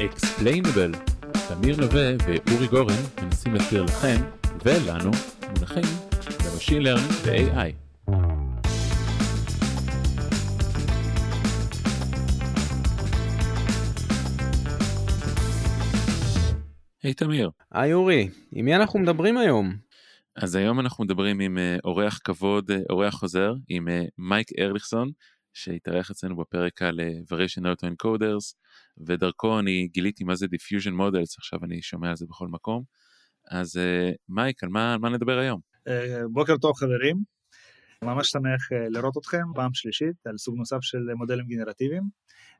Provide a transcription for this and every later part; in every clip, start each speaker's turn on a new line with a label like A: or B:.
A: Explainable. תמיר נווה ואורי גורן מנסים להסביר לכם ולנו מונחים ב-Machine Learning ו-AI. היי תמיר.
B: היי אורי, עם מי אנחנו מדברים היום?
A: אז היום אנחנו מדברים עם אה, אורח כבוד, אה, אורח חוזר, עם אה, מייק ארליכסון, שהתארח אצלנו בפרק על Variation Auto Encoders, ודרכו אני גיליתי מה זה Diffusion Models, עכשיו אני שומע על זה בכל מקום. אז מייק, על מה, מה נדבר היום?
C: בוקר טוב חברים, ממש שמח לראות אתכם פעם שלישית על סוג נוסף של מודלים גנרטיביים.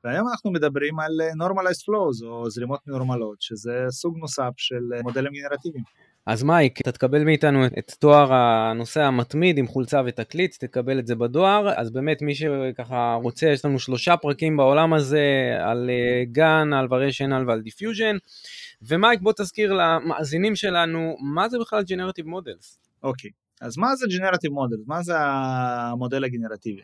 C: והיום אנחנו מדברים על Normalized Flows או זרימות נורמלות, שזה סוג נוסף של מודלים גנרטיביים.
B: אז מייק, אתה תקבל מאיתנו את תואר הנושא המתמיד עם חולצה ותקליט, תקבל את זה בדואר, אז באמת מי שככה רוצה, יש לנו שלושה פרקים בעולם הזה, על GAN, על variational ועל diffusion, ומייק בוא תזכיר למאזינים שלנו, מה זה בכלל Generative Models?
C: אוקיי. אז מה זה Generative Models? מה זה המודל הגנרטיבי?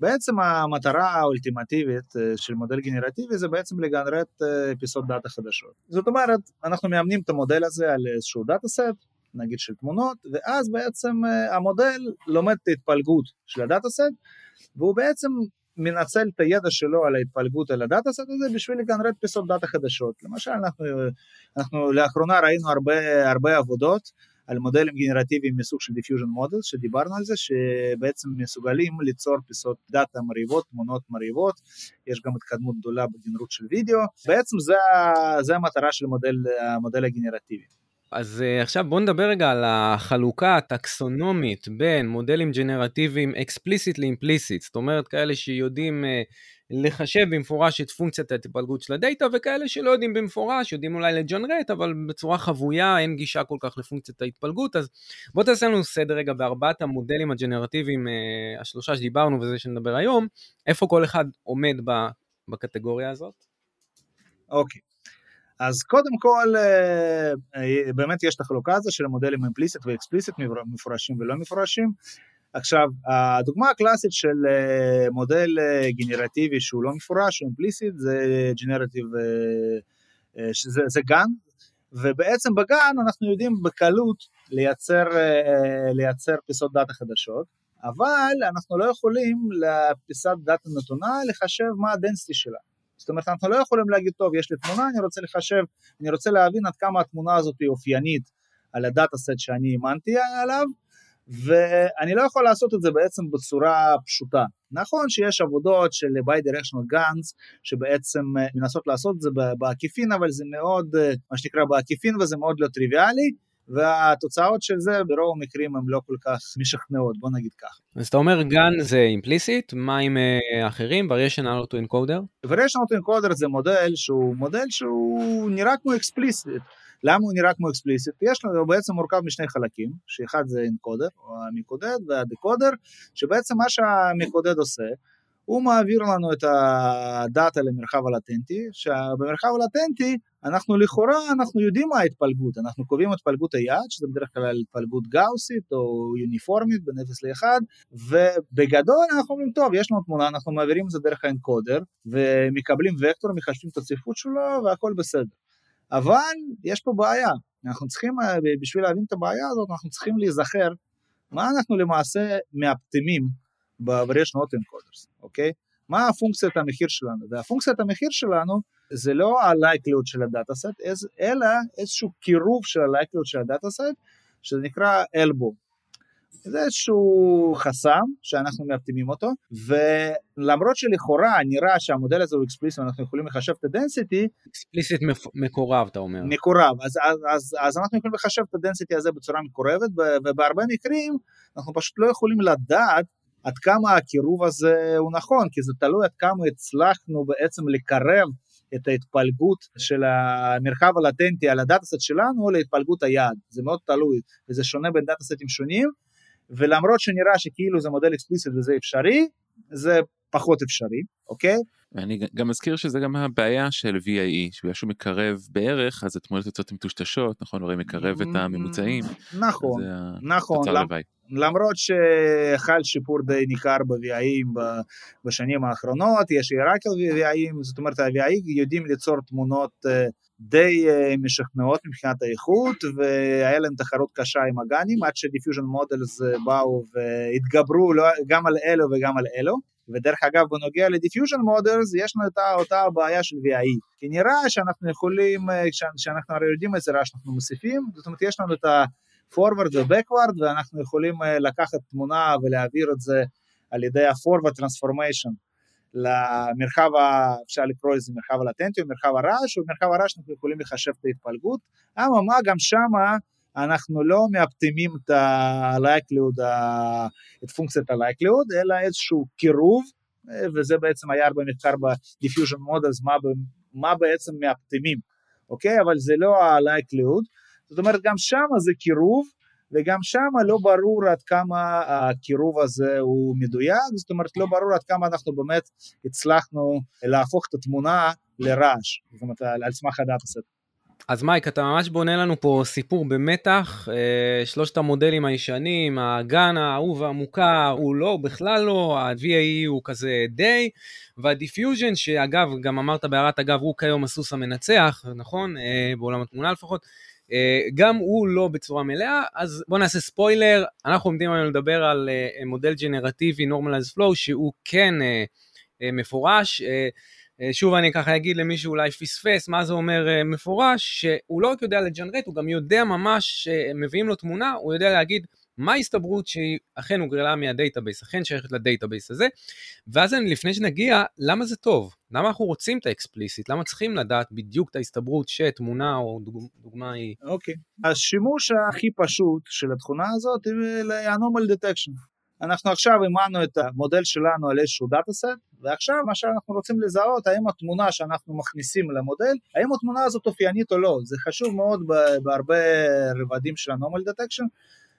C: בעצם המטרה האולטימטיבית אה, של מודל גנרטיבי זה בעצם לגנרט אה, פיסות דאטה חדשות. זאת אומרת, אנחנו מאמנים את המודל הזה על איזשהו dataset, נגיד של תמונות, ואז בעצם אה, המודל לומד את ההתפלגות של ה dataset, והוא בעצם מנצל את הידע שלו על ההתפלגות על ה dataset הזה בשביל לגנרט פיסות דאטה חדשות. למשל, אנחנו, אנחנו לאחרונה ראינו הרבה, הרבה עבודות על מודלים גנרטיביים מסוג של diffusion model, שדיברנו על זה, שבעצם מסוגלים ליצור פיסות דאטה מרהיבות, תמונות מרהיבות, יש גם התקדמות גדולה בגנרות של וידאו, בעצם זה, זה המטרה של המודל, המודל הגנרטיבי.
B: אז אה, עכשיו בואו נדבר רגע על החלוקה הטקסונומית בין מודלים ג'נרטיביים explicitly implicit, זאת אומרת כאלה שיודעים אה, לחשב במפורש את פונקציית ההתפלגות של הדאטה, וכאלה שלא יודעים במפורש, יודעים אולי לג'נרט, אבל בצורה חבויה, אין גישה כל כך לפונקציית ההתפלגות, אז בוא תעשה לנו סדר רגע בארבעת המודלים הג'נרטיביים, uh, השלושה שדיברנו וזה שנדבר היום, איפה כל אחד עומד בקטגוריה הזאת?
C: אוקיי. Okay. אז קודם כל, אה, אה, באמת יש את החלוקה הזו של המודלים אימפליסט ואקספליסט, מפורשים ולא מפורשים. עכשיו, הדוגמה הקלאסית של אה, מודל גנרטיבי שהוא לא מפורש, הוא implicit, זה generative, שזה, זה GAN, ובעצם ב GAN אנחנו יודעים בקלות לייצר, לייצר פיסות דאטה חדשות, אבל אנחנו לא יכולים לפיסת דאטה נתונה לחשב מה ה density שלה. זאת אומרת, אנחנו לא יכולים להגיד, טוב, יש לי תמונה, אני רוצה לחשב, אני רוצה להבין עד כמה התמונה הזאת היא אופיינית על ה dataset שאני אימנתי עליו, ואני לא יכול לעשות את זה בעצם בצורה פשוטה. נכון שיש עבודות של bi-directional guns שבעצם אה, מנסות לעשות את זה בעקיפין, אבל זה מאוד, אה, מה שנקרא בעקיפין וזה מאוד לא טריוויאלי, והתוצאות של זה ברוב המקרים הן לא כל כך משכנעות, בוא נגיד ככה.
B: אז אתה אומר GAN זה implicit, מה עם אה, אחרים? variational auto encoder?
C: variational auto encoder זה מודל שהוא מודל שהוא נראה כמו explicit. למה הוא נראה כמו אקספליסיט? יש לנו, הוא בעצם מורכב משני חלקים, שאחד זה אנקודר, או המיקודד, והדקודר, שבעצם מה שהמיקודד עושה, הוא מעביר לנו את הדאטה למרחב הלטנטי, שבמרחב הלטנטי אנחנו לכאורה, אנחנו יודעים מה ההתפלגות, אנחנו קובעים את התפלגות היעד, שזה בדרך כלל התפלגות גאוסית או יוניפורמית בין 0 ל-1, ובגדול אנחנו אומרים, טוב, יש לנו תמונה, אנחנו מעבירים את זה דרך האנקודר, ומקבלים וקטור, מחשבים את הצפיפות שלו, והכל בסדר. אבל יש פה בעיה, אנחנו צריכים, בשביל להבין את הבעיה הזאת, אנחנו צריכים להיזכר מה אנחנו למעשה מאפטמים ב-variation encoders, אוקיי? מה הפונקציית המחיר שלנו? והפונקציית המחיר שלנו זה לא ה-likelihood של הדאטה סט, אלא איזשהו קירוב של ה-likelihood של הדאטה סט, שזה נקרא elbow. זה איזשהו חסם שאנחנו מאפטימים אותו, ולמרות שלכאורה נראה שהמודל הזה הוא explicit ואנחנו יכולים לחשב את ה
B: density, explicit מקורב אתה אומר.
C: מקורב, אז, אז, אז, אז אנחנו יכולים לחשב את ה density הזה בצורה מקורבת, ובהרבה מקרים אנחנו פשוט לא יכולים לדעת עד כמה הקירוב הזה הוא נכון, כי זה תלוי עד כמה הצלחנו בעצם לקרב את ההתפלגות של המרחב הלטנטי על ה dataset שלנו להתפלגות היעד, זה מאוד תלוי, וזה שונה בין dataset ים שונים, ולמרות שנראה שכאילו זה מודל explicit וזה אפשרי, זה פחות אפשרי, אוקיי?
A: ואני גם מזכיר שזה גם הבעיה של VAE, שבגלל שהוא מקרב בערך, אז התמונות יוצאות מטושטשות, נכון? הרי מקרב את הממוצעים.
C: נכון, נכון. למרות שחל שיפור די ניכר ב-VAE ים בשנים האחרונות, יש הירקל VIאים, זאת אומרת ה-VAE יודעים ליצור תמונות אה, די אה, משכנעות מבחינת האיכות, והיה להם תחרות קשה עם ה GAN ים, עד ש diffusion models אה, באו והתגברו לא, גם על אלו וגם על אלו. ודרך אגב בנוגע ל diffusion models יש לנו את אותה הבעיה של VAE כי נראה שאנחנו יכולים, שאנחנו הרי יודעים איזה רעש אנחנו מוסיפים, זאת אומרת יש לנו את ה-forward ו-backward ואנחנו יכולים לקחת תמונה ולהעביר את זה על ידי ה-forward transformation למרחב, אפשר לקרוא לזה מרחב הלטנטי מרחב הרעש, ובמרחב הרעש אנחנו יכולים לחשב את ההתפלגות, אממה גם שמה אנחנו לא מאפטמים את ה-likelihood, את פונקציית ה-likelihood, אלא איזשהו קירוב, וזה בעצם היה הרבה מחקר ב-diffusion models, מה, מה בעצם מאפטמים, אוקיי? אבל זה לא ה-likelihood, זאת אומרת גם שם זה קירוב, וגם שם לא ברור עד כמה הקירוב הזה הוא מדויק, זאת אומרת לא ברור עד כמה אנחנו באמת הצלחנו להפוך את התמונה לרעש, זאת אומרת על סמך הדאטה סט.
B: אז מייק, אתה ממש בונה לנו פה סיפור במתח, אה, שלושת המודלים הישנים, הגן האהוב והמוכר הוא לא, בכלל לא, ה-VAE הוא כזה די, וה diffusion, שאגב, גם אמרת בהערת אגב, הוא כיום הסוס המנצח, נכון? אה, בעולם התמונה לפחות. אה, גם הוא לא בצורה מלאה, אז בואו נעשה ספוילר, אנחנו עומדים היום לדבר על אה, מודל גנרטיבי Normalized Flow שהוא כן אה, מפורש. שוב אני ככה אגיד למי שאולי פספס מה זה אומר מפורש, שהוא לא רק יודע ל generate, הוא גם יודע ממש, מביאים לו תמונה, הוא יודע להגיד מה ההסתברות שהיא אכן הוגרלה מה database, אכן שייכת ל database הזה, ואז אני, לפני שנגיע, למה זה טוב? למה אנחנו רוצים את ה explicit? למה צריכים לדעת בדיוק את ההסתברות שתמונה או דוג, דוגמה היא...
C: אוקיי, okay. השימוש הכי פשוט של התכונה הזאת היא anomaly detection. אנחנו עכשיו אימנו את המודל שלנו על איזשהו data set, ועכשיו מה שאנחנו רוצים לזהות, האם התמונה שאנחנו מכניסים למודל, האם התמונה הזאת אופיינית או לא, זה חשוב מאוד בהרבה רבדים של anomaly detection,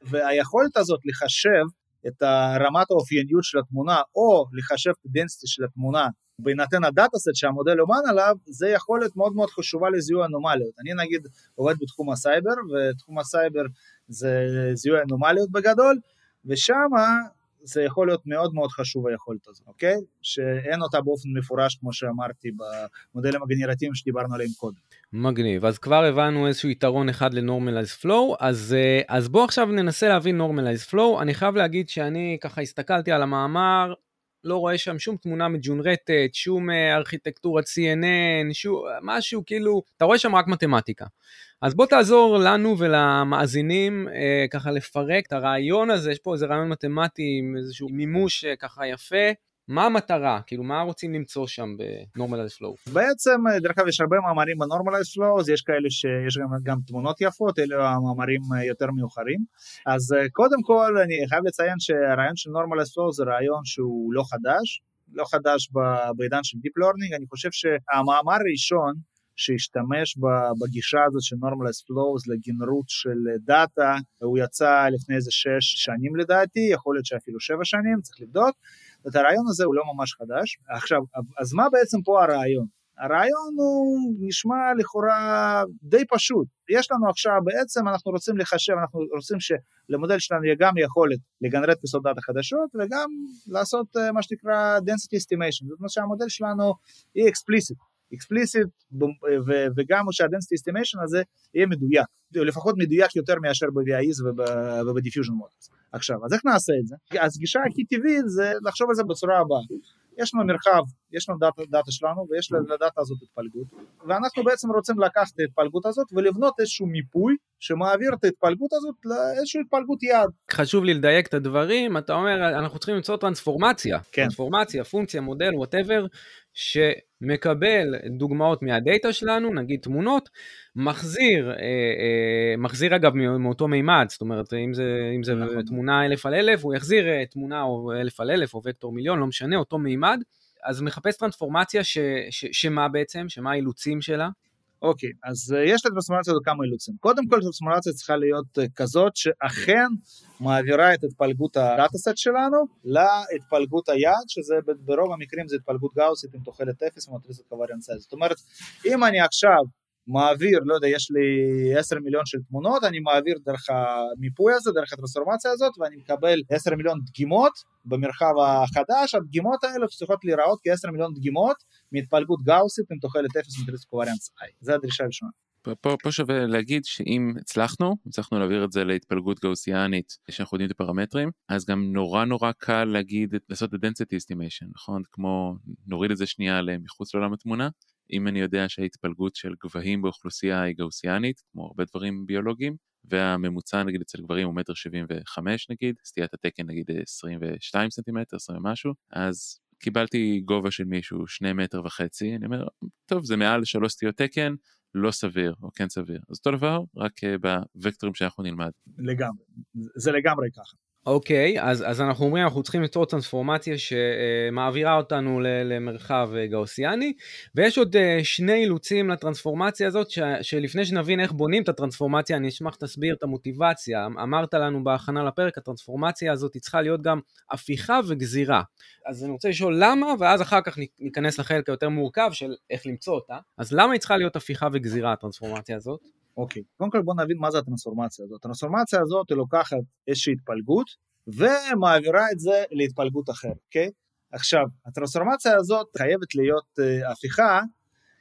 C: והיכולת הזאת לחשב את רמת האופייניות של התמונה או לחשב את של התמונה בהינתן ה data set שהמודל אומן עליו, זה יכולת מאוד מאוד חשובה לזיהוי אנומליות. אני נגיד עובד בתחום הסייבר, ותחום הסייבר זה זיהוי אנומליות בגדול, ושמה זה יכול להיות מאוד מאוד חשוב היכולת הזאת, אוקיי? שאין אותה באופן מפורש כמו שאמרתי במודלים הגנרטיביים שדיברנו עליהם קודם.
B: מגניב, אז כבר הבנו איזשהו יתרון אחד ל-Normalize אז, אה, אז בואו עכשיו ננסה להבין Normalize Flow. אני חייב להגיד שאני ככה הסתכלתי על המאמר, לא רואה שם שום תמונה מג'ונרטת, שום אה, ארכיטקטורת CNN, שום, משהו כאילו, אתה רואה שם רק מתמטיקה. אז בוא תעזור לנו ולמאזינים אה, ככה לפרק את הרעיון הזה, יש פה איזה רעיון מתמטי עם איזשהו מימוש אה, ככה יפה. מה המטרה? כאילו, מה רוצים למצוא שם ב-Normalized Flow?
C: בעצם, דרך אגב, יש הרבה מאמרים ב-Normalized Flow, אז יש כאלה שיש גם, גם תמונות יפות, אלה המאמרים יותר מאוחרים. אז אה, קודם כל, אני חייב לציין שהרעיון של Normalized Flow זה רעיון שהוא לא חדש, לא חדש בעידן של Deep Learning, אני חושב שהמאמר הראשון שהשתמש בגישה הזאת של Normalized Flows לגנרות של דאטה, הוא יצא לפני איזה שש שנים לדעתי, יכול להיות שאפילו שבע שנים, צריך לבדוק. את הרעיון הזה הוא לא ממש חדש. עכשיו, אז מה בעצם פה הרעיון? הרעיון הוא נשמע לכאורה די פשוט. יש לנו עכשיו, בעצם אנחנו רוצים לחשב, אנחנו רוצים שלמודל שלנו יהיה גם יכולת לגנרט פיסות דאטה חדשות וגם לעשות אה, מה שנקרא density estimation, זאת אומרת שהמודל שלנו יהיה explicit. Explicit וגם שה-density estimation הזה יהיה מדויק, לפחות מדויק יותר מאשר ב-VIS וב-diffusion models. עכשיו, אז איך נעשה את זה? אז גישה הכי טבעית זה לחשוב על זה בצורה הבאה. יש לנו מרחב, יש לנו דאטה, דאטה שלנו ויש לדאטה הזאת התפלגות ואנחנו בעצם רוצים לקחת את ההתפלגות הזאת ולבנות איזשהו מיפוי שמעביר את ההתפלגות הזאת לאיזושהי התפלגות יעד.
B: חשוב לי לדייק את הדברים, אתה אומר אנחנו צריכים למצוא טרנספורמציה, כן. טרנספורמציה, פונקציה, מודל, whatever, שמקבל דוגמאות מהדאטה שלנו, נגיד תמונות, מחזיר, אה, אה, מחזיר אגב מאותו מימד, זאת אומרת אם זה, אם זה נכון. תמונה אלף על אלף, הוא יחזיר אה, תמונה או אלף על אלף או וקטור מיליון, לא משנה, אותו מימד, אז מחפש טרנספורמציה ש, ש, שמה בעצם, שמה האילוצים שלה?
C: אוקיי, אז אה, יש לטרנספורמציה הזאת כמה אילוצים. קודם כל טרנספורמציה צריכה להיות אה, כזאת שאכן מעבירה את התפלגות ה data set שלנו להתפלגות היעד, שזה ברוב המקרים זה התפלגות גאוסית עם תוחלת אפס ומטריצת covariance זאת אומרת, אם אני עכשיו מעביר, לא יודע, יש לי 10 מיליון של תמונות, אני מעביר דרך המיפוי הזה, דרך הטרנספורמציה הזאת, ואני מקבל 10 מיליון דגימות במרחב החדש, הדגימות האלה צריכות להיראות כ-10 מיליון דגימות מהתפלגות גאוסית עם תוחלת 0 מטריס קווריאנס I, זה הדרישה הראשונה.
A: פה, פה, שווה להגיד שאם הצלחנו, הצלחנו להעביר את זה להתפלגות גאוסיאנית שאנחנו יודעים את הפרמטרים, אז גם נורא נורא קל להגיד, לעשות את density estimation, נכון? כמו נוריד את זה שנייה מחוץ לעולם התמונה, אם אני יודע שההתפלגות של גבהים באוכלוסייה היא גאוסיאנית, כמו הרבה דברים ביולוגיים, והממוצע נגיד אצל גברים הוא מטר שבעים וחמש נגיד, סטיית התקן נגיד 22 סנטימטר, 20 ומשהו, אז קיבלתי גובה של מישהו שני מטר וחצי, אני אומר, טוב זה מעל שלוש סטיות תקן, לא סביר או כן סביר. אז אותו דבר, רק אה, בוקטורים שאנחנו נלמד.
C: לגמרי, זה לגמרי ככה.
B: אוקיי, אז, אז אנחנו אומרים אנחנו צריכים ליצור טרנספורמציה שמעבירה אותנו למרחב אה, גאוסיאני, ויש עוד אה, שני אילוצים לטרנספורמציה הזאת, ש, שלפני שנבין איך בונים את הטרנספורמציה, אני אשמח שתסביר את המוטיבציה. אמרת לנו בהכנה לפרק, הטרנספורמציה הזאת צריכה להיות גם הפיכה וגזירה. אז אני רוצה לשאול למה, ואז אחר כך ניכנס לחלק היותר מורכב של איך למצוא אותה. אז למה היא צריכה להיות הפיכה וגזירה, הטרנספורמציה הזאת?
C: אוקיי, קודם כל בוא נבין מה זה הטרנספורמציה הזאת. הטרנספורמציה הזאת היא לוקחת איזושהי התפלגות ומעבירה את זה להתפלגות אחרת, אוקיי? עכשיו, הטרנספורמציה הזאת חייבת להיות uh, הפיכה,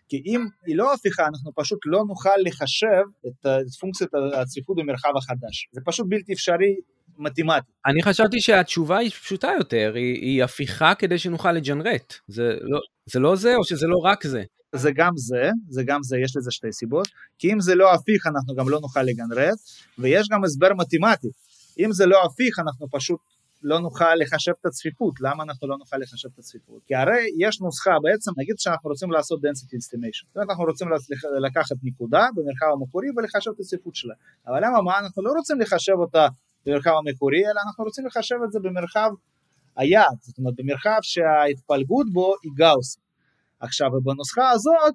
C: כי אם היא לא הפיכה, אנחנו פשוט לא נוכל לחשב את, את פונקציית הצפיפות במרחב החדש. זה פשוט בלתי אפשרי מתמטי.
B: אני חשבתי שהתשובה היא פשוטה יותר, היא, היא הפיכה כדי שנוכל לג'נרט. זה לא, זה לא זה או שזה לא רק זה?
C: זה גם זה, זה גם זה, יש לזה שתי סיבות, כי אם זה לא הפיך אנחנו גם לא נוכל לגנרט, ויש גם הסבר מתמטי, אם זה לא הפיך אנחנו פשוט לא נוכל לחשב את הצפיפות, למה אנחנו לא נוכל לחשב את הצפיפות? כי הרי יש נוסחה בעצם, נגיד שאנחנו רוצים לעשות density estimation, זאת אומרת אנחנו רוצים לקחת נקודה במרחב המקורי ולחשב את הצפיפות שלה, אבל למה מה אנחנו לא רוצים לחשב אותה במרחב המקורי, אלא אנחנו רוצים לחשב את זה במרחב היעד, זאת אומרת במרחב שההתפלגות בו היא גאוסית. עכשיו, בנוסחה הזאת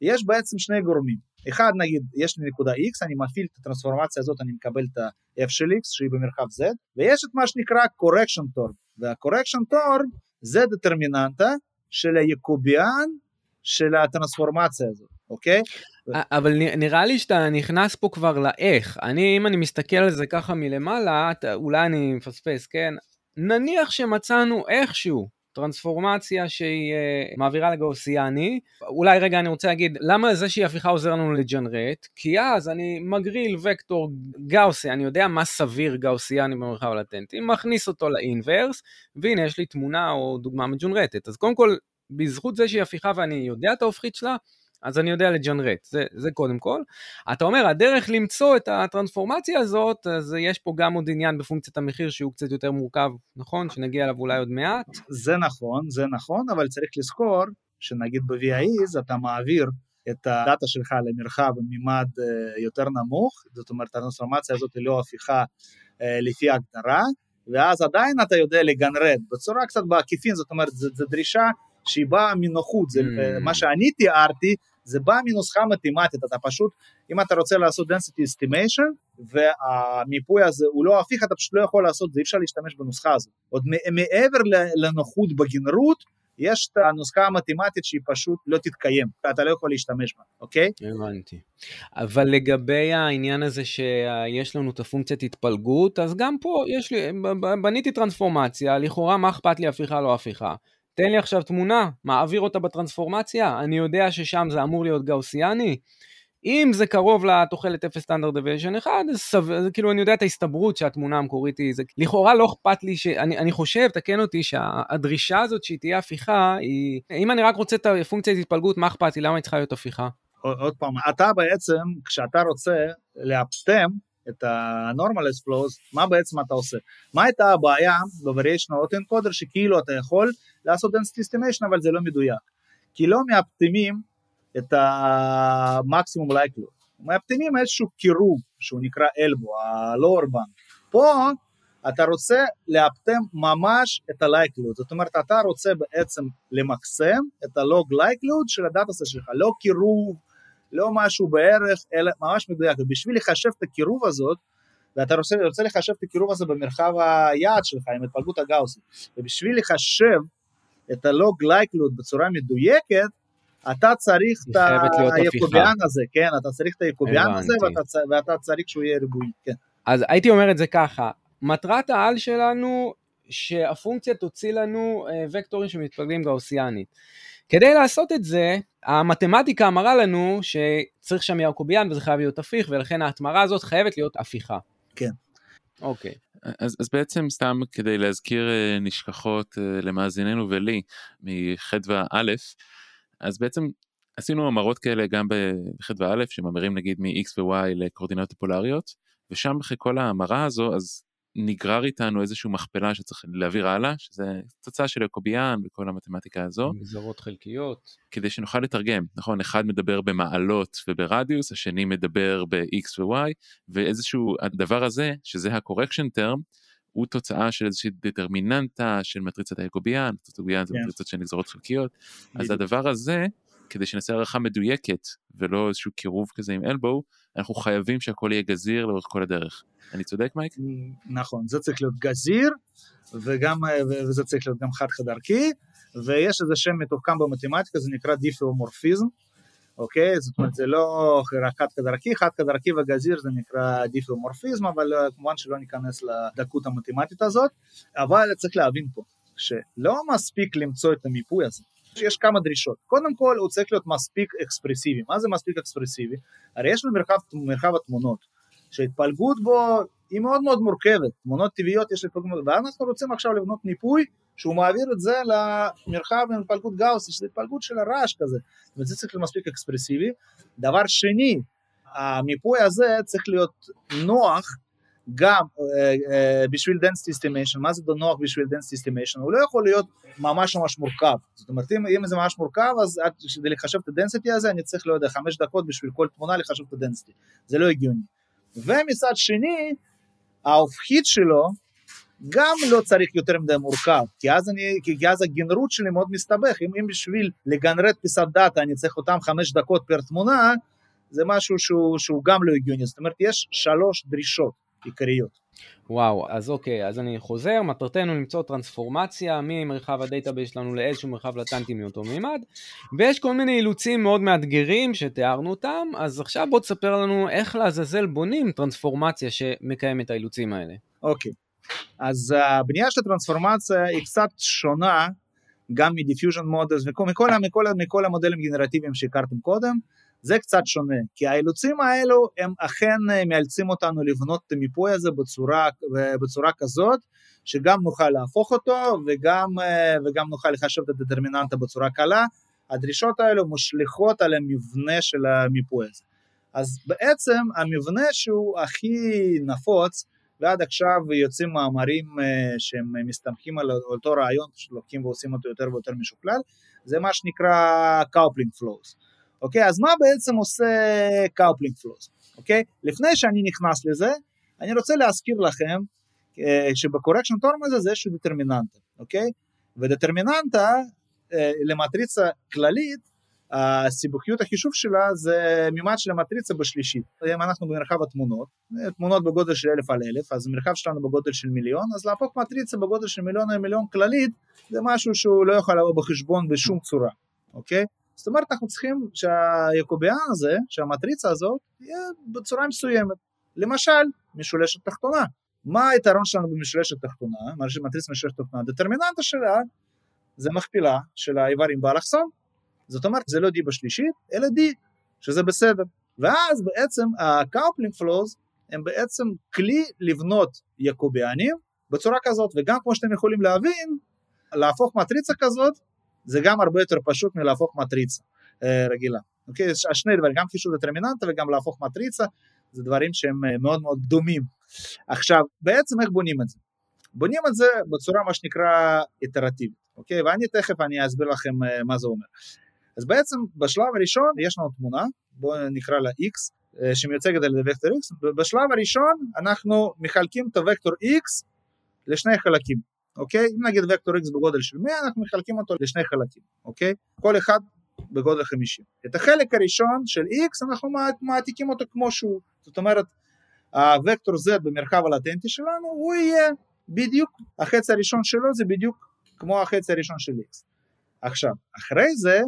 C: יש בעצם שני גורמים. אחד, נגיד, יש לי נקודה x, אני מפעיל את הטרנספורמציה הזאת, אני מקבל את ה-f של x, שהיא במרחב z, ויש את מה שנקרא correction term, וה-correction term זה דטרמיננטה של היקוביאן של הטרנספורמציה הזאת, אוקיי?
B: אבל נראה לי שאתה נכנס פה כבר לאיך. אני, אם אני מסתכל על זה ככה מלמעלה, אולי אני מפספס, כן? נניח שמצאנו איכשהו טרנספורמציה שהיא uh, מעבירה לגאוסיאני. אולי רגע אני רוצה להגיד, למה זה שהיא הפיכה עוזר לנו לג'נרט? כי אז אני מגריל וקטור גאוסי, אני יודע מה סביר גאוסיאני במרחב הלטנטי, מכניס אותו לאינברס, והנה יש לי תמונה או דוגמה מג'נרטת. אז קודם כל, בזכות זה שהיא הפיכה ואני יודע את ההופכית שלה, אז אני יודע לג'נרט, זה, זה קודם כל. אתה אומר, הדרך למצוא את הטרנספורמציה הזאת, אז יש פה גם עוד עניין בפונקציית המחיר שהוא קצת יותר מורכב, נכון? שנגיע אליו אולי עוד מעט.
C: זה נכון, זה נכון, אבל צריך לזכור שנגיד ב-VIEs אתה מעביר את הדאטה שלך למרחב בממד אה, יותר נמוך, זאת אומרת הטרנספורמציה הזאת היא לא הפיכה אה, לפי הגדרה, ואז עדיין אתה יודע לגנרד בצורה קצת בעקיפין, זאת אומרת זו דרישה שהיא באה מנוחות, זה mm. מה שאני תיארתי זה בא מנוסחה מתמטית, אתה פשוט, אם אתה רוצה לעשות density estimation והמיפוי הזה הוא לא הפיך, אתה פשוט לא יכול לעשות זה, אי אפשר להשתמש בנוסחה הזאת. עוד מעבר לנוחות בגנרות, יש את הנוסחה המתמטית שהיא פשוט לא תתקיים, אתה לא יכול להשתמש בה, אוקיי?
B: הבנתי. אבל לגבי העניין הזה שיש לנו את הפונקציית התפלגות, אז גם פה יש לי, בניתי טרנספורמציה, לכאורה מה אכפת לי הפיכה לא הפיכה. תן לי עכשיו תמונה, מעביר אותה בטרנספורמציה, אני יודע ששם זה אמור להיות גאוסיאני. אם זה קרוב לתוחלת 0 standard deviation 1, אז סביר, כאילו אני יודע את ההסתברות שהתמונה המקורית היא, זה לכאורה לא אכפת לי, שאני, אני חושב, תקן אותי, שהדרישה הזאת שהיא תהיה הפיכה, היא, אם אני רק רוצה את הפונקציית התפלגות, מה אכפת לי, למה היא צריכה להיות הפיכה?
C: עוד פעם, אתה בעצם, כשאתה רוצה לאפסטם, את ה-normalized flows, מה בעצם אתה עושה? מה הייתה הבעיה ב-variational autoencoder שכאילו אתה יכול לעשות density estimation אבל זה לא מדויק? כי לא מאפטמים את המקסימום likelihood, מאפטמים איזשהו קירוב שהוא נקרא אלבו, ה-lower band. פה אתה רוצה לאפטם ממש את ה-likelihood, זאת אומרת אתה רוצה בעצם למקסם את ה-log likelihood של הדאטה שלך, לא קירוב לא משהו בערך, אלא ממש מדויק. ובשביל לחשב את הקירוב הזאת, ואתה רוצה, רוצה לחשב את הקירוב הזה במרחב היעד שלך עם התפלגות הגאוסית, ובשביל לחשב את הלוג לייקלות בצורה מדויקת, אתה צריך את היקוביאן הזה, כן, אתה צריך את היקוביאן הזה ואתה, ואתה צריך שהוא יהיה ריבועי, כן.
B: אז הייתי אומר את זה ככה, מטרת העל שלנו שהפונקציה תוציא לנו אה, וקטורים שמתפלגים גאוסיאנית. כדי לעשות את זה, המתמטיקה אמרה לנו שצריך שם יעקוביאן וזה חייב להיות הפיך, ולכן ההתמרה הזאת חייבת להיות הפיכה.
C: כן.
B: אוקיי.
A: אז, אז בעצם סתם כדי להזכיר אה, נשכחות אה, למאזיננו ולי מחדווה א', אז בעצם עשינו המרות כאלה גם בחדווה א', שממרים נגיד מ-x ו-y לקורדינטות פולריות, ושם אחרי כל ההמרה הזו, אז נגרר איתנו איזושהי מכפלה שצריך להעביר הלאה, שזה תוצאה של יעקוביאן וכל המתמטיקה הזו.
B: גזרות חלקיות.
A: כדי שנוכל לתרגם, נכון, אחד מדבר במעלות וברדיוס, השני מדבר ב-x ו-y, ואיזשהו הדבר הזה, שזה ה-correction term, הוא תוצאה של איזושהי דטרמיננטה של מטריצת היעקוביאן, מטריצת היעקוביאן זה כן. מטריצות של נגזרות חלקיות, אז הדבר הזה, כדי שנעשה הערכה מדויקת ולא איזשהו קירוב כזה עם ELBO, אנחנו חייבים שהכל יהיה גזיר לאורך כל הדרך. אני צודק מייק?
C: נכון, זה צריך להיות גזיר, וגם, וזה צריך להיות גם חד חד ערכי, ויש איזה שם מתוחכם במתמטיקה, זה נקרא דיפאומורפיזם, אוקיי? זאת אומרת, זה לא רק חד חד ערכי, חד חד ערכי וגזיר זה נקרא דיפאומורפיזם, אבל אה, כמובן שלא ניכנס לדקות המתמטית הזאת, אבל צריך להבין פה, שלא מספיק למצוא את המיפוי הזה, יש כמה דרישות. קודם כל, הוא צריך להיות מספיק אקספרסיבי. מה זה מספיק אקספרסיבי? הרי יש לנו מרחב, מרחב התמונות, שהתפלגות בו היא מאוד מאוד מורכבת, תמונות טבעיות יש התפלגות, ואנחנו רוצים עכשיו לבנות מיפוי שהוא מעביר את זה למרחב עם התפלגות גאוסית, שזה התפלגות של הרעש כזה, וזה צריך להיות מספיק אקספרסיבי. דבר שני, המיפוי הזה צריך להיות נוח גם uh, uh, בשביל density estimation, מה זה נוח בשביל density estimation? הוא לא יכול להיות ממש ממש מורכב, זאת אומרת אם, זה ממש מורכב אז כדי לחשב את ה-density הזה אני צריך, לא יודע, חמש דקות בשביל כל תמונה לחשב את ה-density, זה לא הגיוני. ומצד שני, ההופכית שלו גם לא צריך יותר מדי מורכב, כי אז, אני, כי אז הגנרות שלי מאוד מסתבך, אם, אם בשביל לגנרד פיסת דאטה אני צריך אותם חמש דקות פר תמונה, זה משהו שהוא, שהוא גם לא הגיוני, זאת אומרת יש שלוש דרישות עיקריות.
B: וואו, אז אוקיי, אז אני חוזר, מטרתנו למצוא טרנספורמציה ממרחב ה database שלנו לאיזשהו מרחב לטנטי מאותו מימד, ויש כל מיני אילוצים מאוד מאתגרים שתיארנו אותם, אז עכשיו בוא תספר לנו איך לעזאזל בונים טרנספורמציה שמקיים את האילוצים האלה.
C: אוקיי, אז הבנייה של הטרנספורמציה היא קצת שונה גם מ diffusion models ומכל מכל, מכל, מכל המודלים גנרטיביים שהכרתם קודם. זה קצת שונה, כי האילוצים האלו הם אכן אה, מאלצים אותנו לבנות את המיפוי הזה בצורה, בצורה כזאת, שגם נוכל להפוך אותו וגם, אה, וגם נוכל לחשב את הדטרמיננטה בצורה קלה. הדרישות האלו משליכות על המבנה של המיפוי הזה. אז בעצם המבנה שהוא הכי נפוץ, ועד עכשיו יוצאים מאמרים אה, שהם מסתמכים על אותו רעיון שלוקחים ועושים אותו יותר ויותר משוקלל, זה מה שנקרא coupling flows. אוקיי? אז מה בעצם עושה coupling flows? אוקיי? לפני שאני נכנס לזה, אני רוצה להזכיר לכם אה, שב correction term הזה זה איזשהו דטרמיננטה, אוקיי? ודטרמיננטה אה, למטריצה כללית, הסיבוכיות החישוב שלה זה מימד של המטריצה בשלישית. אם אנחנו במרחב התמונות, אה, תמונות בגודל של אלף על אלף, אז המרחב שלנו בגודל של מיליון, אז להפוך מטריצה בגודל של מיליון על מיליון כללית, זה משהו שהוא לא יכול לבוא בחשבון בשום צורה, אוקיי? זאת אומרת אנחנו צריכים שהיעקוביאן הזה, שהמטריצה הזאת, יהיה בצורה מסוימת. למשל, משולשת תחתונה. מה היתרון שלנו במשולשת תחתונה, מטריצה משולשת תחתונה? דטרמיננטה שלה זה מכפילה של האיברים באלכסון. זאת אומרת זה לא D בשלישית, אלא D, שזה בסדר. ואז בעצם ה coupling flows הם בעצם כלי לבנות יקוביאנים בצורה כזאת, וגם כמו שאתם יכולים להבין, להפוך מטריצה כזאת זה גם הרבה יותר פשוט מלהפוך מטריצה אה, רגילה. אוקיי? יש שני דברים, גם חישוב דטרמיננטה וגם להפוך מטריצה, זה דברים שהם אה, מאוד מאוד דומים. עכשיו, בעצם איך בונים את זה? בונים את זה בצורה מה שנקרא איטרטיבית, אוקיי? ואני תכף אני אסביר לכם אה, מה זה אומר. אז בעצם בשלב הראשון יש לנו תמונה, בואו נקרא לה x, שמיוצגת על ידי וקטור x, בשלב הראשון אנחנו מחלקים את הוקטור x לשני חלקים. אוקיי? אם נגיד וקטור x בגודל של 100, אנחנו מחלקים אותו לשני חלקים, אוקיי? כל אחד בגודל 50. את החלק הראשון של x אנחנו מעתיקים אותו כמו שהוא, זאת אומרת הוקטור z במרחב הלטנטי שלנו הוא יהיה בדיוק, החצי הראשון שלו זה בדיוק כמו החצי הראשון של x. עכשיו, אחרי זה,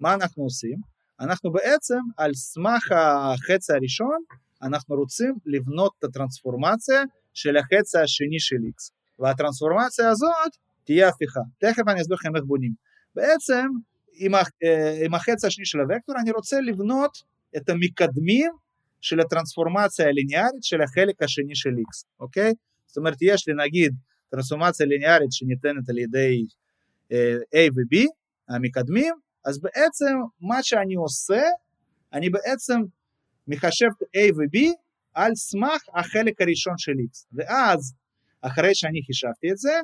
C: מה אנחנו עושים? אנחנו בעצם על סמך החצי הראשון, אנחנו רוצים לבנות את הטרנספורמציה של החצי השני של x. והטרנספורמציה הזאת תהיה הפיכה. תכף אני אסביר לכם איך בונים. בעצם עם, עם החצי השני של הוקטור אני רוצה לבנות את המקדמים של הטרנספורמציה הליניארית של החלק השני של x, אוקיי? זאת אומרת יש לי נגיד טרנספורמציה ליניארית שניתנת על ידי אה, A ו-B, המקדמים, אז בעצם מה שאני עושה, אני בעצם מחשב A ו-B על סמך החלק הראשון של x, ואז אחרי שאני חישבתי את זה,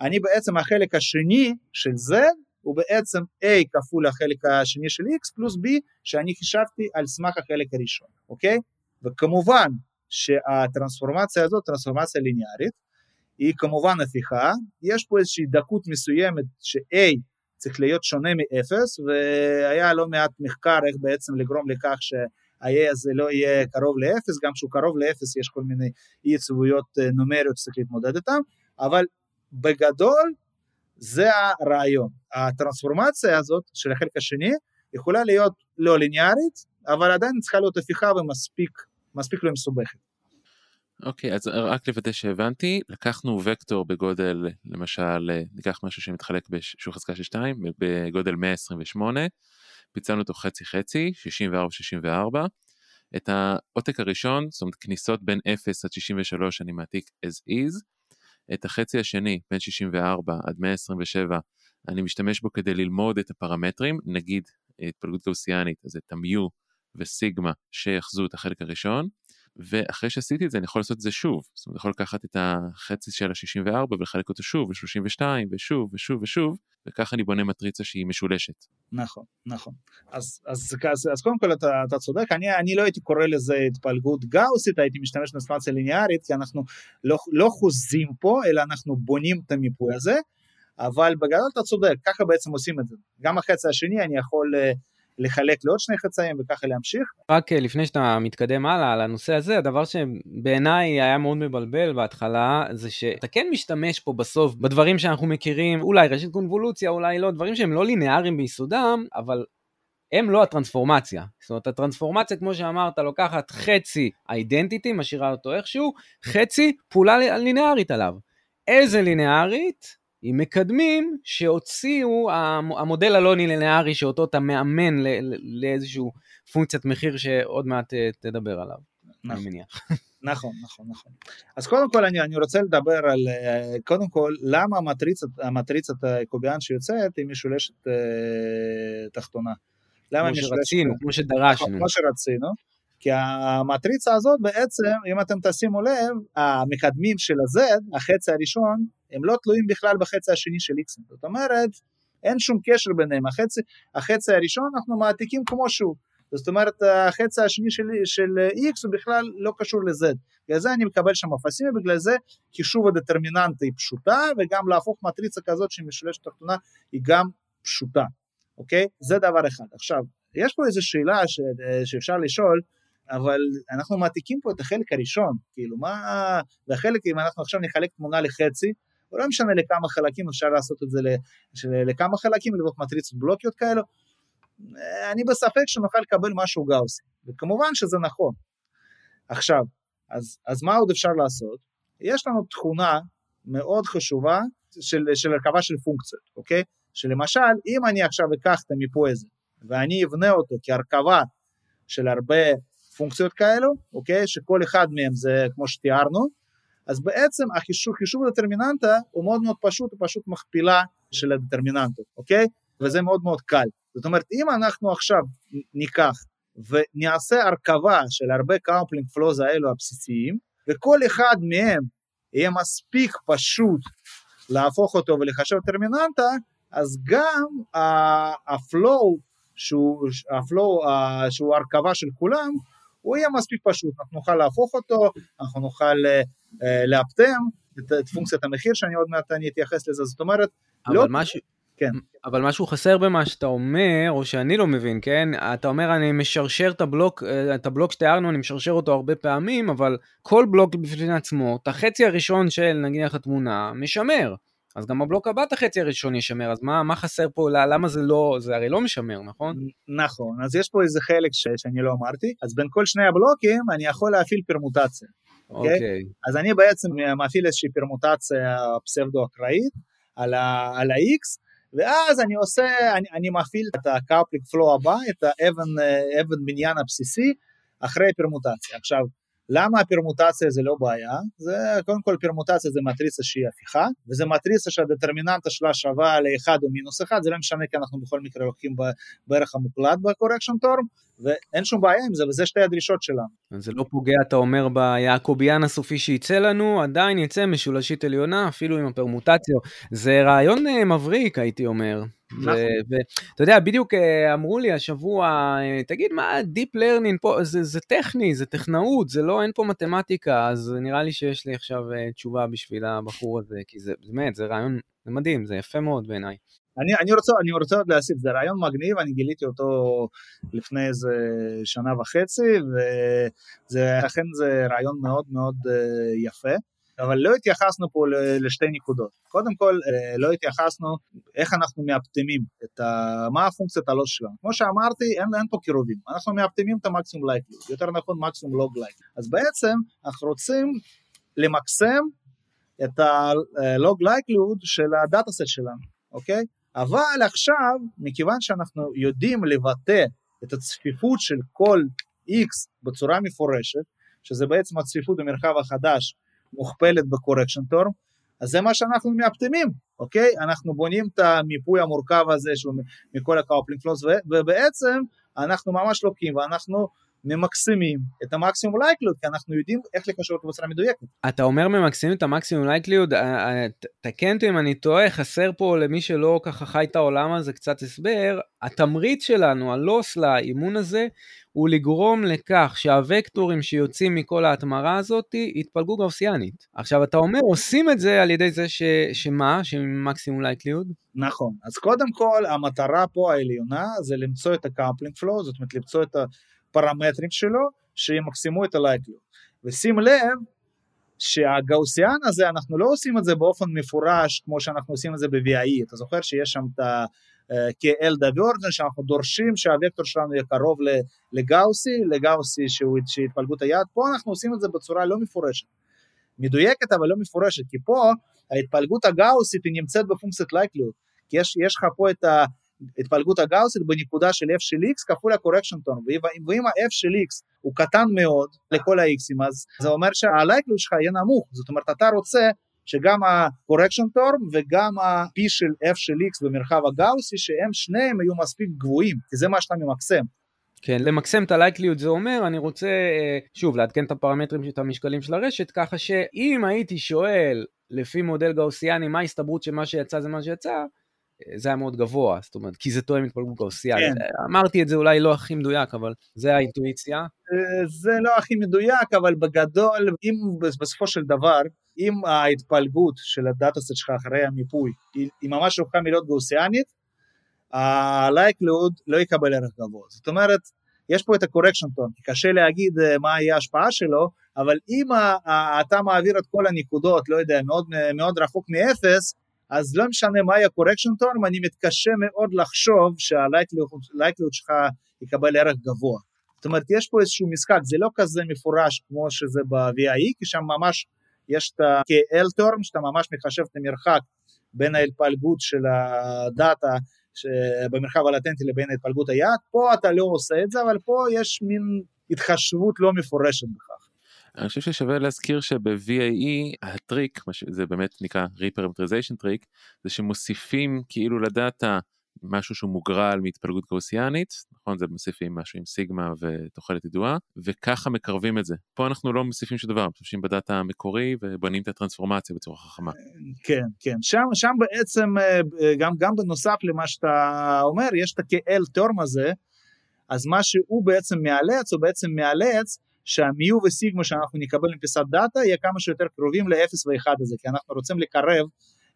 C: אני בעצם החלק השני של z הוא בעצם a כפול החלק השני של x פלוס b שאני חישבתי על סמך החלק הראשון, אוקיי? וכמובן שהטרנספורמציה הזאת, טרנספורמציה ליניארית, היא כמובן הפיכה, יש פה איזושהי דקות מסוימת ש-a צריך להיות שונה מ-0, והיה לא מעט מחקר איך בעצם לגרום לכך שה-a הזה לא יהיה קרוב ל-0, גם כשהוא קרוב ל-0 יש כל מיני אי יציבויות אה, נומריות שצריך להתמודד איתן, אבל בגדול זה הרעיון. הטרנספורמציה הזאת של החלק השני יכולה להיות לא ליניארית, אבל עדיין צריכה להיות הפיכה ומספיק מספיק לא מסובכת.
A: אוקיי, okay, אז רק לוודא שהבנתי, לקחנו וקטור בגודל, למשל, ניקח משהו שמתחלק שהוא חזקה של 2, בגודל 128, פיצלנו אותו חצי חצי, 64-64, את העותק הראשון, זאת אומרת כניסות בין 0 עד 63 אני מעתיק as is, את החצי השני, בין 64 עד 127, אני משתמש בו כדי ללמוד את הפרמטרים, נגיד התפלגות גאוסיאנית, אז את המיו וסיגמה שיחזו את החלק הראשון, ואחרי שעשיתי את זה אני יכול לעשות את זה שוב, זאת אומרת אני יכול לקחת את החצי של ה-64 ולחלק אותו שוב ל-32 ושוב ושוב ושוב, וככה אני בונה מטריצה שהיא משולשת.
C: נכון, נכון. אז, אז, אז, אז קודם כל אתה, אתה צודק, אני, אני לא הייתי קורא לזה התפלגות גאוסית, הייתי משתמש באספציה ליניארית, כי אנחנו לא, לא חוזים פה, אלא אנחנו בונים את המיפוי הזה, אבל בגדול אתה צודק, ככה בעצם עושים את זה. גם החצי השני אני יכול... Uh, לחלק לעוד שני חצאים וככה להמשיך.
B: רק אה, לפני שאתה מתקדם הלאה על הנושא הזה, הדבר שבעיניי היה מאוד מבלבל בהתחלה, זה שאתה כן משתמש פה בסוף בדברים שאנחנו מכירים, אולי רשת קונבולוציה, אולי לא, דברים שהם לא ליניאריים ביסודם, אבל הם לא הטרנספורמציה. זאת אומרת, הטרנספורמציה, כמו שאמרת, לוקחת חצי אידנטיטי, משאירה אותו איכשהו, חצי פעולה ליניארית עליו. איזה ליניארית? עם מקדמים שהוציאו המודל הלא לינארי שאותו אתה מאמן לאיזשהו פונקציית מחיר שעוד מעט אה, תדבר עליו, נכון, אני מניח.
C: נכון, נכון, נכון. אז קודם כל אני, אני רוצה לדבר על, אה, קודם כל, למה המטריצת, המטריצת הקוביאן שיוצאת היא משולשת אה, תחתונה.
B: למה כמו שרצינו, כמו שדרשנו.
C: כמו שרצינו. כי המטריצה הזאת בעצם, אם אתם תשימו לב, המקדמים של ה-Z, החצי הראשון, הם לא תלויים בכלל בחצי השני של X. זאת אומרת, אין שום קשר ביניהם. החצי, החצי הראשון אנחנו מעתיקים כמו שהוא. זאת אומרת, החצי השני של, של X הוא בכלל לא קשור ל-Z. בגלל זה אני מקבל שם אפסים, ובגלל זה חישוב הדטרמיננטה היא פשוטה, וגם להפוך מטריצה כזאת שהיא משולשת תחתונה היא גם פשוטה, אוקיי? זה דבר אחד. עכשיו, יש פה איזו שאלה ש, שאפשר לשאול, אבל אנחנו מעתיקים פה את החלק הראשון, כאילו מה, והחלק, אם אנחנו עכשיו נחלק תמונה לחצי, לא משנה לכמה חלקים, אפשר לעשות את זה לכמה חלקים, לבנות מטריצות בלוקיות כאלו, אני בספק שנוכל לקבל משהו גאוסי, וכמובן שזה נכון. עכשיו, אז, אז מה עוד אפשר לעשות? יש לנו תכונה מאוד חשובה של, של הרכבה של פונקציות, אוקיי? שלמשל, אם אני עכשיו אקח את המיפוי הזה, ואני אבנה אותו כהרכבה של הרבה פונקציות כאלו, אוקיי? שכל אחד מהם זה כמו שתיארנו, אז בעצם החישוב, חישוב הדטרמיננטה הוא מאוד מאוד פשוט, הוא פשוט מכפילה של הדטרמיננטות, אוקיי? וזה מאוד מאוד קל. זאת אומרת, אם אנחנו עכשיו ניקח ונעשה הרכבה של הרבה coupling flows האלו הבסיסיים, וכל אחד מהם יהיה מספיק פשוט להפוך אותו ולחשב דטרמיננטה, אז גם ה flow שהוא, ה flow, שהוא הרכבה של כולם, הוא יהיה מספיק פשוט, אנחנו נוכל להפוך אותו, אנחנו נוכל uh, לאפטם את, את פונקציית המחיר שאני עוד מעט אני אתייחס לזה, זאת אומרת,
B: אבל לא... משהו,
C: כן.
B: אבל משהו חסר במה שאתה אומר, או שאני לא מבין, כן? אתה אומר, אני משרשר את הבלוק, אה, את הבלוק שתיארנו, אני משרשר אותו הרבה פעמים, אבל כל בלוק בפני עצמו, את החצי הראשון של נגיד התמונה, משמר. אז גם הבלוק הבא את החצי הראשון ישמר, אז מה, מה חסר פה, למה זה לא, זה הרי לא משמר, נכון?
C: נכון, אז יש פה איזה חלק ש, שאני לא אמרתי, אז בין כל שני הבלוקים אני יכול להפעיל פרמוטציה. אוקיי? Okay? Okay. אז אני בעצם מפעיל איזושהי פרמוטציה פסבדו-אקראית על, על ה-X, ואז אני עושה, אני, אני מפעיל את ה coupling flow הבא, את האבן אבן בניין הבסיסי, אחרי פרמוטציה. עכשיו, למה הפרמוטציה זה לא בעיה? זה קודם כל פרמוטציה זה מטריצה שהיא הפיכה, וזה מטריצה שהדטרמיננטה שלה שווה לאחד או מינוס אחד, זה לא משנה כי אנחנו בכל מקרה לוקחים בערך המוקלט בקורקשן טורם, ואין שום בעיה עם זה, וזה שתי הדרישות שלנו.
B: זה לא פוגע, אתה אומר, ביעקוביאן הסופי שייצא לנו, עדיין יצא משולשית עליונה, אפילו עם הפרמוטציה. זה רעיון אה, מבריק, הייתי אומר.
C: נכון.
B: ואתה יודע, בדיוק אה, אמרו לי השבוע, אה, תגיד, מה Deep Learning פה, זה, זה טכני, זה טכנאות, זה לא, אין פה מתמטיקה, אז נראה לי שיש לי עכשיו תשובה בשביל הבחור הזה, כי זה באמת, זה רעיון, זה מדהים, זה יפה מאוד בעיניי.
C: אני, אני, רוצה, אני רוצה עוד להוסיף, זה רעיון מגניב, אני גיליתי אותו לפני איזה שנה וחצי, וזה אכן זה רעיון מאוד מאוד אה, יפה. אבל לא התייחסנו פה לשתי נקודות. קודם כל, אה, לא התייחסנו איך אנחנו מאפטמים, את ה... מה הפונקציית הלוס שלנו. כמו שאמרתי, אין, אין פה קירובים, אנחנו מאפטמים את המקסימום לייקליות, יותר נכון מקסימום לוג לייק. אז בעצם אנחנו רוצים למקסם את הלוג לייקליות של הדאטה סט שלנו, אוקיי? אבל עכשיו, מכיוון שאנחנו יודעים לבטא את הצפיפות של כל x בצורה מפורשת, שזה בעצם הצפיפות במרחב החדש מוכפלת ב correction term, אז זה מה שאנחנו מאפטמים, אוקיי? אנחנו בונים את המיפוי המורכב הזה שהוא מכל ה coupling flows, ובעצם אנחנו ממש לוקחים ואנחנו ממקסימים את ה maximum likelihood, כי אנחנו יודעים איך לקשר אותו בצורה מדויקת.
B: אתה אומר ממקסימים את ה maximum likelihood, אה, אה, תקן אותי אם אני טועה, חסר פה למי שלא ככה חי את העולם הזה קצת הסבר, התמריץ שלנו, ה loss לאימון הזה, הוא לגרום לכך שהווקטורים שיוצאים מכל ההתמרה הזאת יתפלגו גאוסיאנית. עכשיו אתה אומר עושים את זה על ידי זה ש... שמה? ש maximum likelihood?
C: נכון, אז קודם כל המטרה פה העליונה זה למצוא את ה coupling flow, זאת אומרת למצוא את ה... הפרמטרים שלו שימקסימו את ה likelihood. ושים לב שהגאוסיאן הזה אנחנו לא עושים את זה באופן מפורש כמו שאנחנו עושים את זה ב-VAE, אתה זוכר שיש שם את ה-KL divergence שאנחנו דורשים שהווקטור שלנו יהיה קרוב לגאוסי, לגאוסי שהוא התפלגות היעד, פה אנחנו עושים את זה בצורה לא מפורשת, מדויקת אבל לא מפורשת, כי פה ההתפלגות הגאוסית היא נמצאת בפונקציית לייקליות, כי יש, יש לך פה את התפלגות הגאוסית בנקודה של f של x כפול הקורקשן טון, ואם ה-f של x הוא קטן מאוד לכל ה-xים, אז זה אומר שהלייקליות שלך יהיה נמוך, זאת אומרת אתה רוצה שגם ה-correction term וגם ה-p של f של x במרחב הגאוסי, שהם שניהם יהיו מספיק גבוהים, כי זה מה שאתה ממקסם.
B: כן, למקסם את הלייקליות זה אומר, אני רוצה, אה, שוב, לעדכן את הפרמטרים, את המשקלים של הרשת, ככה שאם הייתי שואל לפי מודל גאוסיאני מה ההסתברות שמה שיצא זה מה שיצא, זה היה מאוד גבוה, זאת אומרת, כי זה תואם התפלגות גאוסיאלית. כן. אמרתי את זה אולי לא הכי מדויק, אבל זה האינטואיציה.
C: אה, זה לא הכי מדויק, אבל בגדול, אם בסופו של דבר, אם ההתפלגות של הדאטה-סט שלך אחרי המיפוי היא, היא ממש רחוקה מלהיות גאוסיאנית, ה-likelihood לא יקבל ערך גבוה. זאת אומרת, יש פה את ה-correction tone, כי קשה להגיד אה, מה יהיה ההשפעה שלו, אבל אם אתה מעביר את כל הנקודות, לא יודע, מאוד, מאוד רחוק מאפס, אז לא משנה מהי ה-correction term, אני מתקשה מאוד לחשוב שהלייקליות שלך יקבל ערך גבוה. זאת אומרת, יש פה איזשהו משחק, זה לא כזה מפורש כמו שזה ב-VIE, כי שם ממש יש את ה-KL term, שאתה ממש מחשב את המרחק בין ההתפלגות של הדאטה במרחב הלטנטי לבין ההתפלגות היעד, פה אתה לא עושה את זה, אבל פה יש מין התחשבות לא מפורשת בכך.
A: אני חושב ששווה להזכיר שב-VAE הטריק, זה באמת נקרא reparameterization trick, זה שמוסיפים כאילו לדאטה משהו שהוא מוגרל מהתפלגות גאוסיאנית, נכון? זה מוסיפים משהו עם סיגמה ותוחלת ידועה, וככה מקרבים את זה. פה אנחנו לא מוסיפים שום דבר, משתמשים בדאטה המקורי ובונים את הטרנספורמציה בצורה חכמה.
C: כן, כן. שם, שם בעצם, אה, גם, גם בנוסף למה שאתה אומר, יש את ה-KL term הזה, אז מה שהוא בעצם מאלץ, הוא בעצם מאלץ שהמיו וסיגמה שאנחנו נקבל מפיסת דאטה יהיה כמה שיותר קרובים ל-0 ו-1 הזה, כי אנחנו רוצים לקרב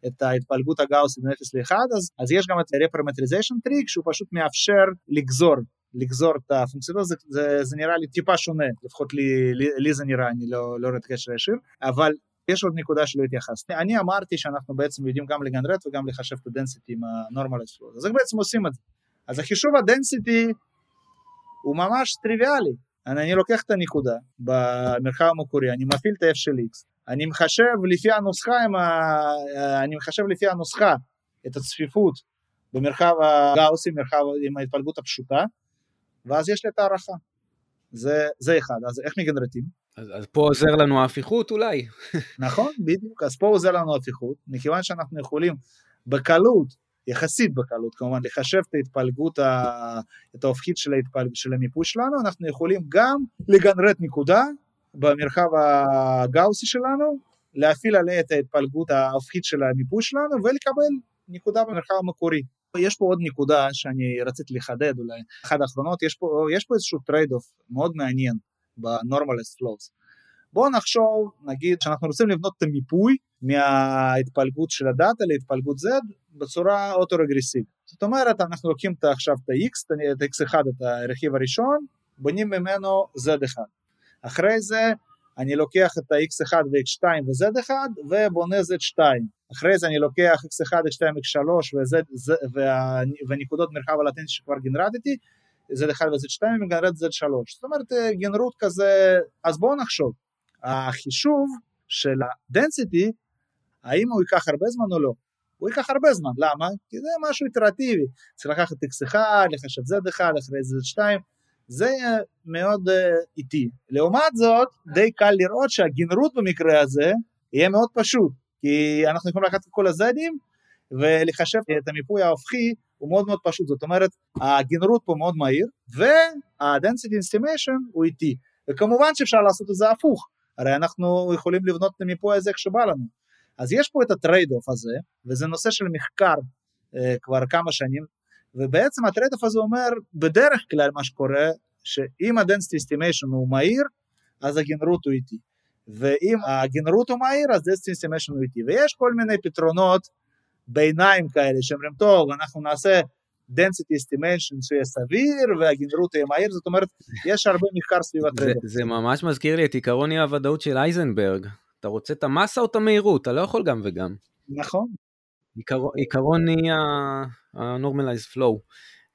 C: את ההתפלגות הגאוסית מ-0 ל-1, אז, אז יש גם את ה-reparameterization trick שהוא פשוט מאפשר לגזור, לגזור את הפונקציה, זה, זה, זה נראה לי טיפה שונה, לפחות לי, לי, לי זה נראה, אני לא, לא רואה את קשר ישיר, אבל יש עוד נקודה שלא התייחסתי. אני אמרתי שאנחנו בעצם יודעים גם לגנרט וגם לחשב את הדנסיטי עם flow, אז איך בעצם עושים את זה? אז החישוב הדנסיטי הוא ממש טריוויאלי. אני לוקח את הנקודה במרחב המקורי, אני מפעיל את ה-f של x, אני מחשב לפי הנוסחה, ה... אני מחשב לפי הנוסחה את הצפיפות במרחב הגאוסי, מרחב עם ההתפלגות הפשוטה, ואז יש לי את הערכה. זה, זה אחד, אז איך מגנרטים?
B: אז, אז פה עוזר לנו ההפיכות אולי.
C: נכון, בדיוק, אז פה עוזר לנו ההפיכות, מכיוון שאנחנו יכולים בקלות יחסית בקלות כמובן, לחשב את ההתפלגות. את ההופכית של, ההתפל... של המיפוי שלנו, אנחנו יכולים גם לגנרט נקודה במרחב הגאוסי שלנו, להפעיל עליה את ההתפלגות ההופכית של המיפוי שלנו ולקבל נקודה במרחב המקורי. יש פה עוד נקודה שאני רציתי לחדד אולי, אחת האחרונות, יש פה, יש פה איזשהו trade off מאוד מעניין ב-normalized flows. בואו נחשוב, נגיד שאנחנו רוצים לבנות את המיפוי מההתפלגות של הדאטה להתפלגות Z בצורה אוטו-רגרסיבית. זאת אומרת, אנחנו לוקחים עכשיו את ה-X, את ה-X1, את הרכיב הראשון, בונים ממנו Z1. אחרי זה אני לוקח את ה-X1 ו-X2 ו-Z1 ובונה Z2. אחרי זה אני לוקח X1, X2, X3 ו- וה- ונקודות מרחב הלטנטי שכבר גנרטתי, Z1 ו-Z2 ומגנרט Z3. זאת אומרת, גנרות כזה, אז בואו נחשוב. החישוב של ה-density, האם הוא ייקח הרבה זמן או לא? הוא ייקח הרבה זמן, למה? כי זה משהו איטרטיבי, צריך לקחת x1, לחשב z1, אחרי זה z2, זה מאוד uh, איטי. לעומת זאת, די קל לראות שהגנרות במקרה הזה יהיה מאוד פשוט, כי אנחנו יכולים לקחת את כל הזדים ולחשב את המיפוי ההופכי הוא מאוד מאוד פשוט, זאת אומרת הג'נרוט פה מאוד מהיר וה-density estimation הוא איטי, וכמובן שאפשר לעשות את זה הפוך, הרי אנחנו יכולים לבנות את המיפוי הזה איך שבא לנו. אז יש פה את ה trade off הזה, וזה נושא של מחקר uh, כבר כמה שנים, ובעצם ה trade off הזה אומר, בדרך כלל מה שקורה, שאם ה-density estimation הוא מהיר, אז הג'נרוט הוא איטי. ואם הג'נרוט הוא מהיר, אז density estimation הוא איטי. ויש כל מיני פתרונות ביניים כאלה, שאומרים, טוב, אנחנו נעשה density estimation שיהיה סביר והג'נרוט יהיה מהיר, זאת אומרת, יש הרבה מחקר סביב ה trade
B: זה, זה ממש מזכיר לי את עיקרון אי הוודאות של הייזנברג. אתה רוצה את המסה או את המהירות, אתה לא יכול גם וגם.
C: נכון.
B: עיקרון, עיקרון אי ה-normalized flow.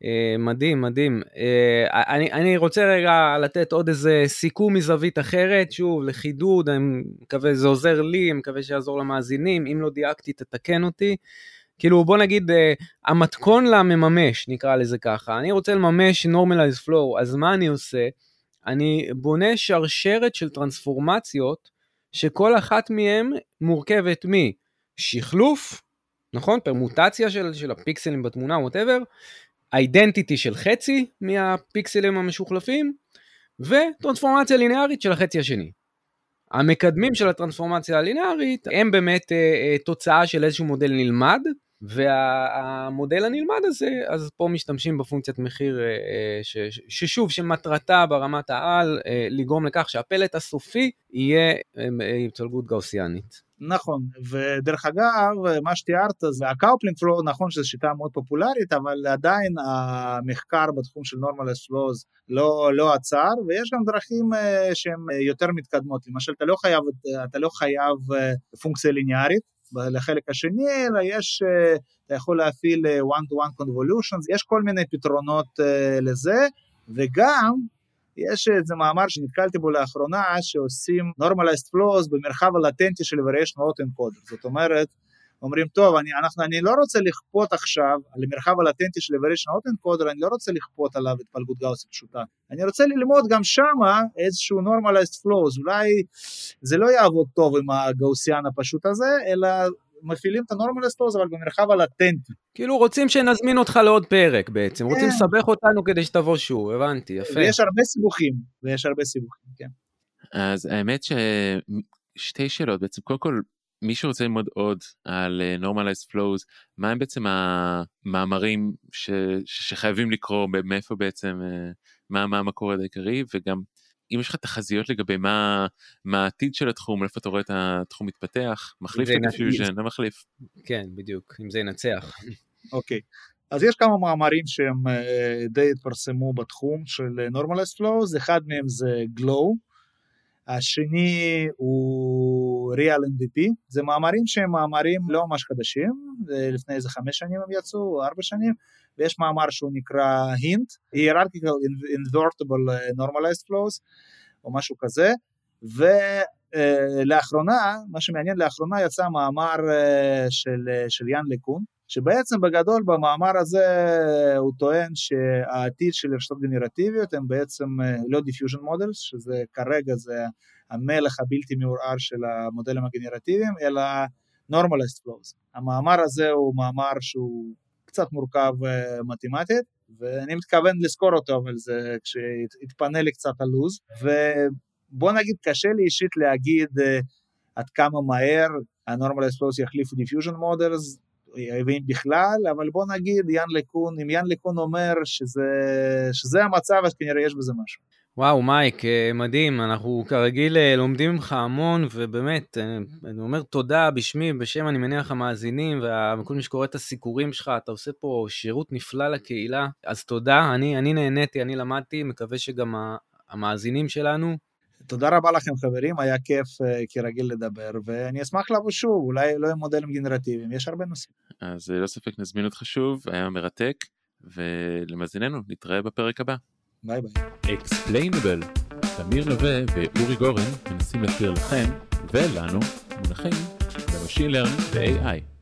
B: Uh, מדהים, מדהים. Uh, אני, אני רוצה רגע לתת עוד איזה סיכום מזווית אחרת, שוב, לחידוד, אני מקווה זה עוזר לי, אני מקווה שיעזור למאזינים, אם לא דייקתי תתקן אותי. כאילו בוא נגיד uh, המתכון למממש, נקרא לזה ככה, אני רוצה לממש normalized flow, אז מה אני עושה? אני בונה שרשרת של טרנספורמציות שכל אחת מהן מורכבת משחלוף, נכון? פרמוטציה של, של הפיקסלים בתמונה, ווטאבר, אידנטיטי של חצי מהפיקסלים המשוחלפים, וטרנספורמציה ליניארית של החצי השני. המקדמים של הטרנספורמציה הליניארית הם באמת אה, אה, תוצאה של איזשהו מודל נלמד, והמודל הנלמד הזה, אז פה משתמשים בפונקציית מחיר, אה, ש, ששוב, שמטרתה ברמת העל אה, לגרום לכך שהפלט הסופי יהיה התפלגות אה, גאוסיאנית.
C: נכון, ודרך אגב, מה שתיארת זה ה coupling flow, נכון שזו שיטה מאוד פופולרית, אבל עדיין המחקר בתחום של normalized flows לא, לא עצר, ויש גם דרכים שהן יותר מתקדמות, למשל אתה לא חייב, אתה לא חייב פונקציה ליניארית, לחלק השני, אלא יש, אתה יכול להפעיל one-to-one convolutions, יש כל מיני פתרונות לזה, וגם יש איזה מאמר שנתקלתי בו לאחרונה, שעושים normalized flows במרחב הלטנטי של variation autoencoder, זאת אומרת, אומרים, טוב, אני, אנחנו, אני לא רוצה לכפות עכשיו על המרחב הלטנטי של variation autoencoder, אני לא רוצה לכפות עליו התפלגות גאוסית פשוטה, אני רוצה ללמוד גם שמה איזשהו normalized flows, אולי זה לא יעבוד טוב עם הגאוסיאן הפשוט הזה, אלא מפעילים את הנורמלס פוז אבל במרחב הלטנטי.
B: כאילו רוצים שנזמין אותך לעוד פרק בעצם, רוצים כן. לסבך אותנו כדי שתבוא שוב, הבנתי, יפה.
C: ויש הרבה סיבוכים, ויש הרבה סיבוכים, כן.
A: אז האמת ששתי שאלות בעצם, קודם כל מי שרוצה ללמוד עוד על uh, normalized flows, מה הם בעצם המאמרים ש, שחייבים לקרוא, מאיפה בעצם, אה, מה, מה המקור העיקרי, וגם אם יש לך תחזיות לגבי מה, מה העתיד של התחום, איפה אתה רואה את התחום מתפתח, מחליף את ה diffusion, לא מחליף.
B: כן, בדיוק, אם זה ינצח.
C: אוקיי. אז יש כמה מאמרים שהם אה, די התפרסמו בתחום של אה, Normalized Flows, אחד מהם זה Glow, השני הוא Real NVP, זה מאמרים שהם מאמרים לא ממש חדשים, לפני איזה חמש שנים הם יצאו, או ארבע שנים, ויש מאמר שהוא נקרא Hint, Hierarchical Invertible אה, Normalized Flows, או משהו כזה, ולאחרונה, מה שמעניין לאחרונה יצא מאמר של, של יאן לקון, שבעצם בגדול במאמר הזה הוא טוען שהעתיד של רשתות גנרטיביות הם בעצם אה, לא diffusion models, שזה כרגע זה המלך הבלתי מעורער של המודלים הגנרטיביים, אלא normalized flows. המאמר הזה הוא מאמר שהוא קצת מורכב אה, מתמטית, ואני מתכוון לזכור אותו, אבל זה כשיתפנה לי קצת הלו"ז, ובוא נגיד קשה לי אישית להגיד uh, עד כמה מהר ה-normalized flows יחליפו diffusion models, ואם בכלל, אבל בוא נגיד יאן לקון, אם יאן לקון אומר שזה, שזה המצב, אז כנראה יש בזה משהו.
B: וואו, מייק, אה, מדהים, אנחנו כרגיל אה, לומדים ממך המון, ובאמת, אה, אני אומר תודה בשמי, בשם, אני מניח, המאזינים, וכל מי שקורא את הסיקורים שלך, אתה עושה פה שירות נפלא לקהילה, אז תודה, אני, אני נהניתי, אני למדתי, מקווה שגם המאזינים שלנו
C: תודה רבה לכם חברים, היה כיף אה, כרגיל לדבר, ואני אשמח לבוא שוב, אולי לא עם מודלים גנרטיביים, יש הרבה נושאים.
A: אז ללא ספק נזמין אותך שוב, היה מרתק, ולמאזיננו, נתראה בפרק הבא.
C: ביי ביי.
A: Explainable, תמיר נווה ואורי גורן מנסים להסביר לכם ולנו מונחים ב machine learning ו-AI.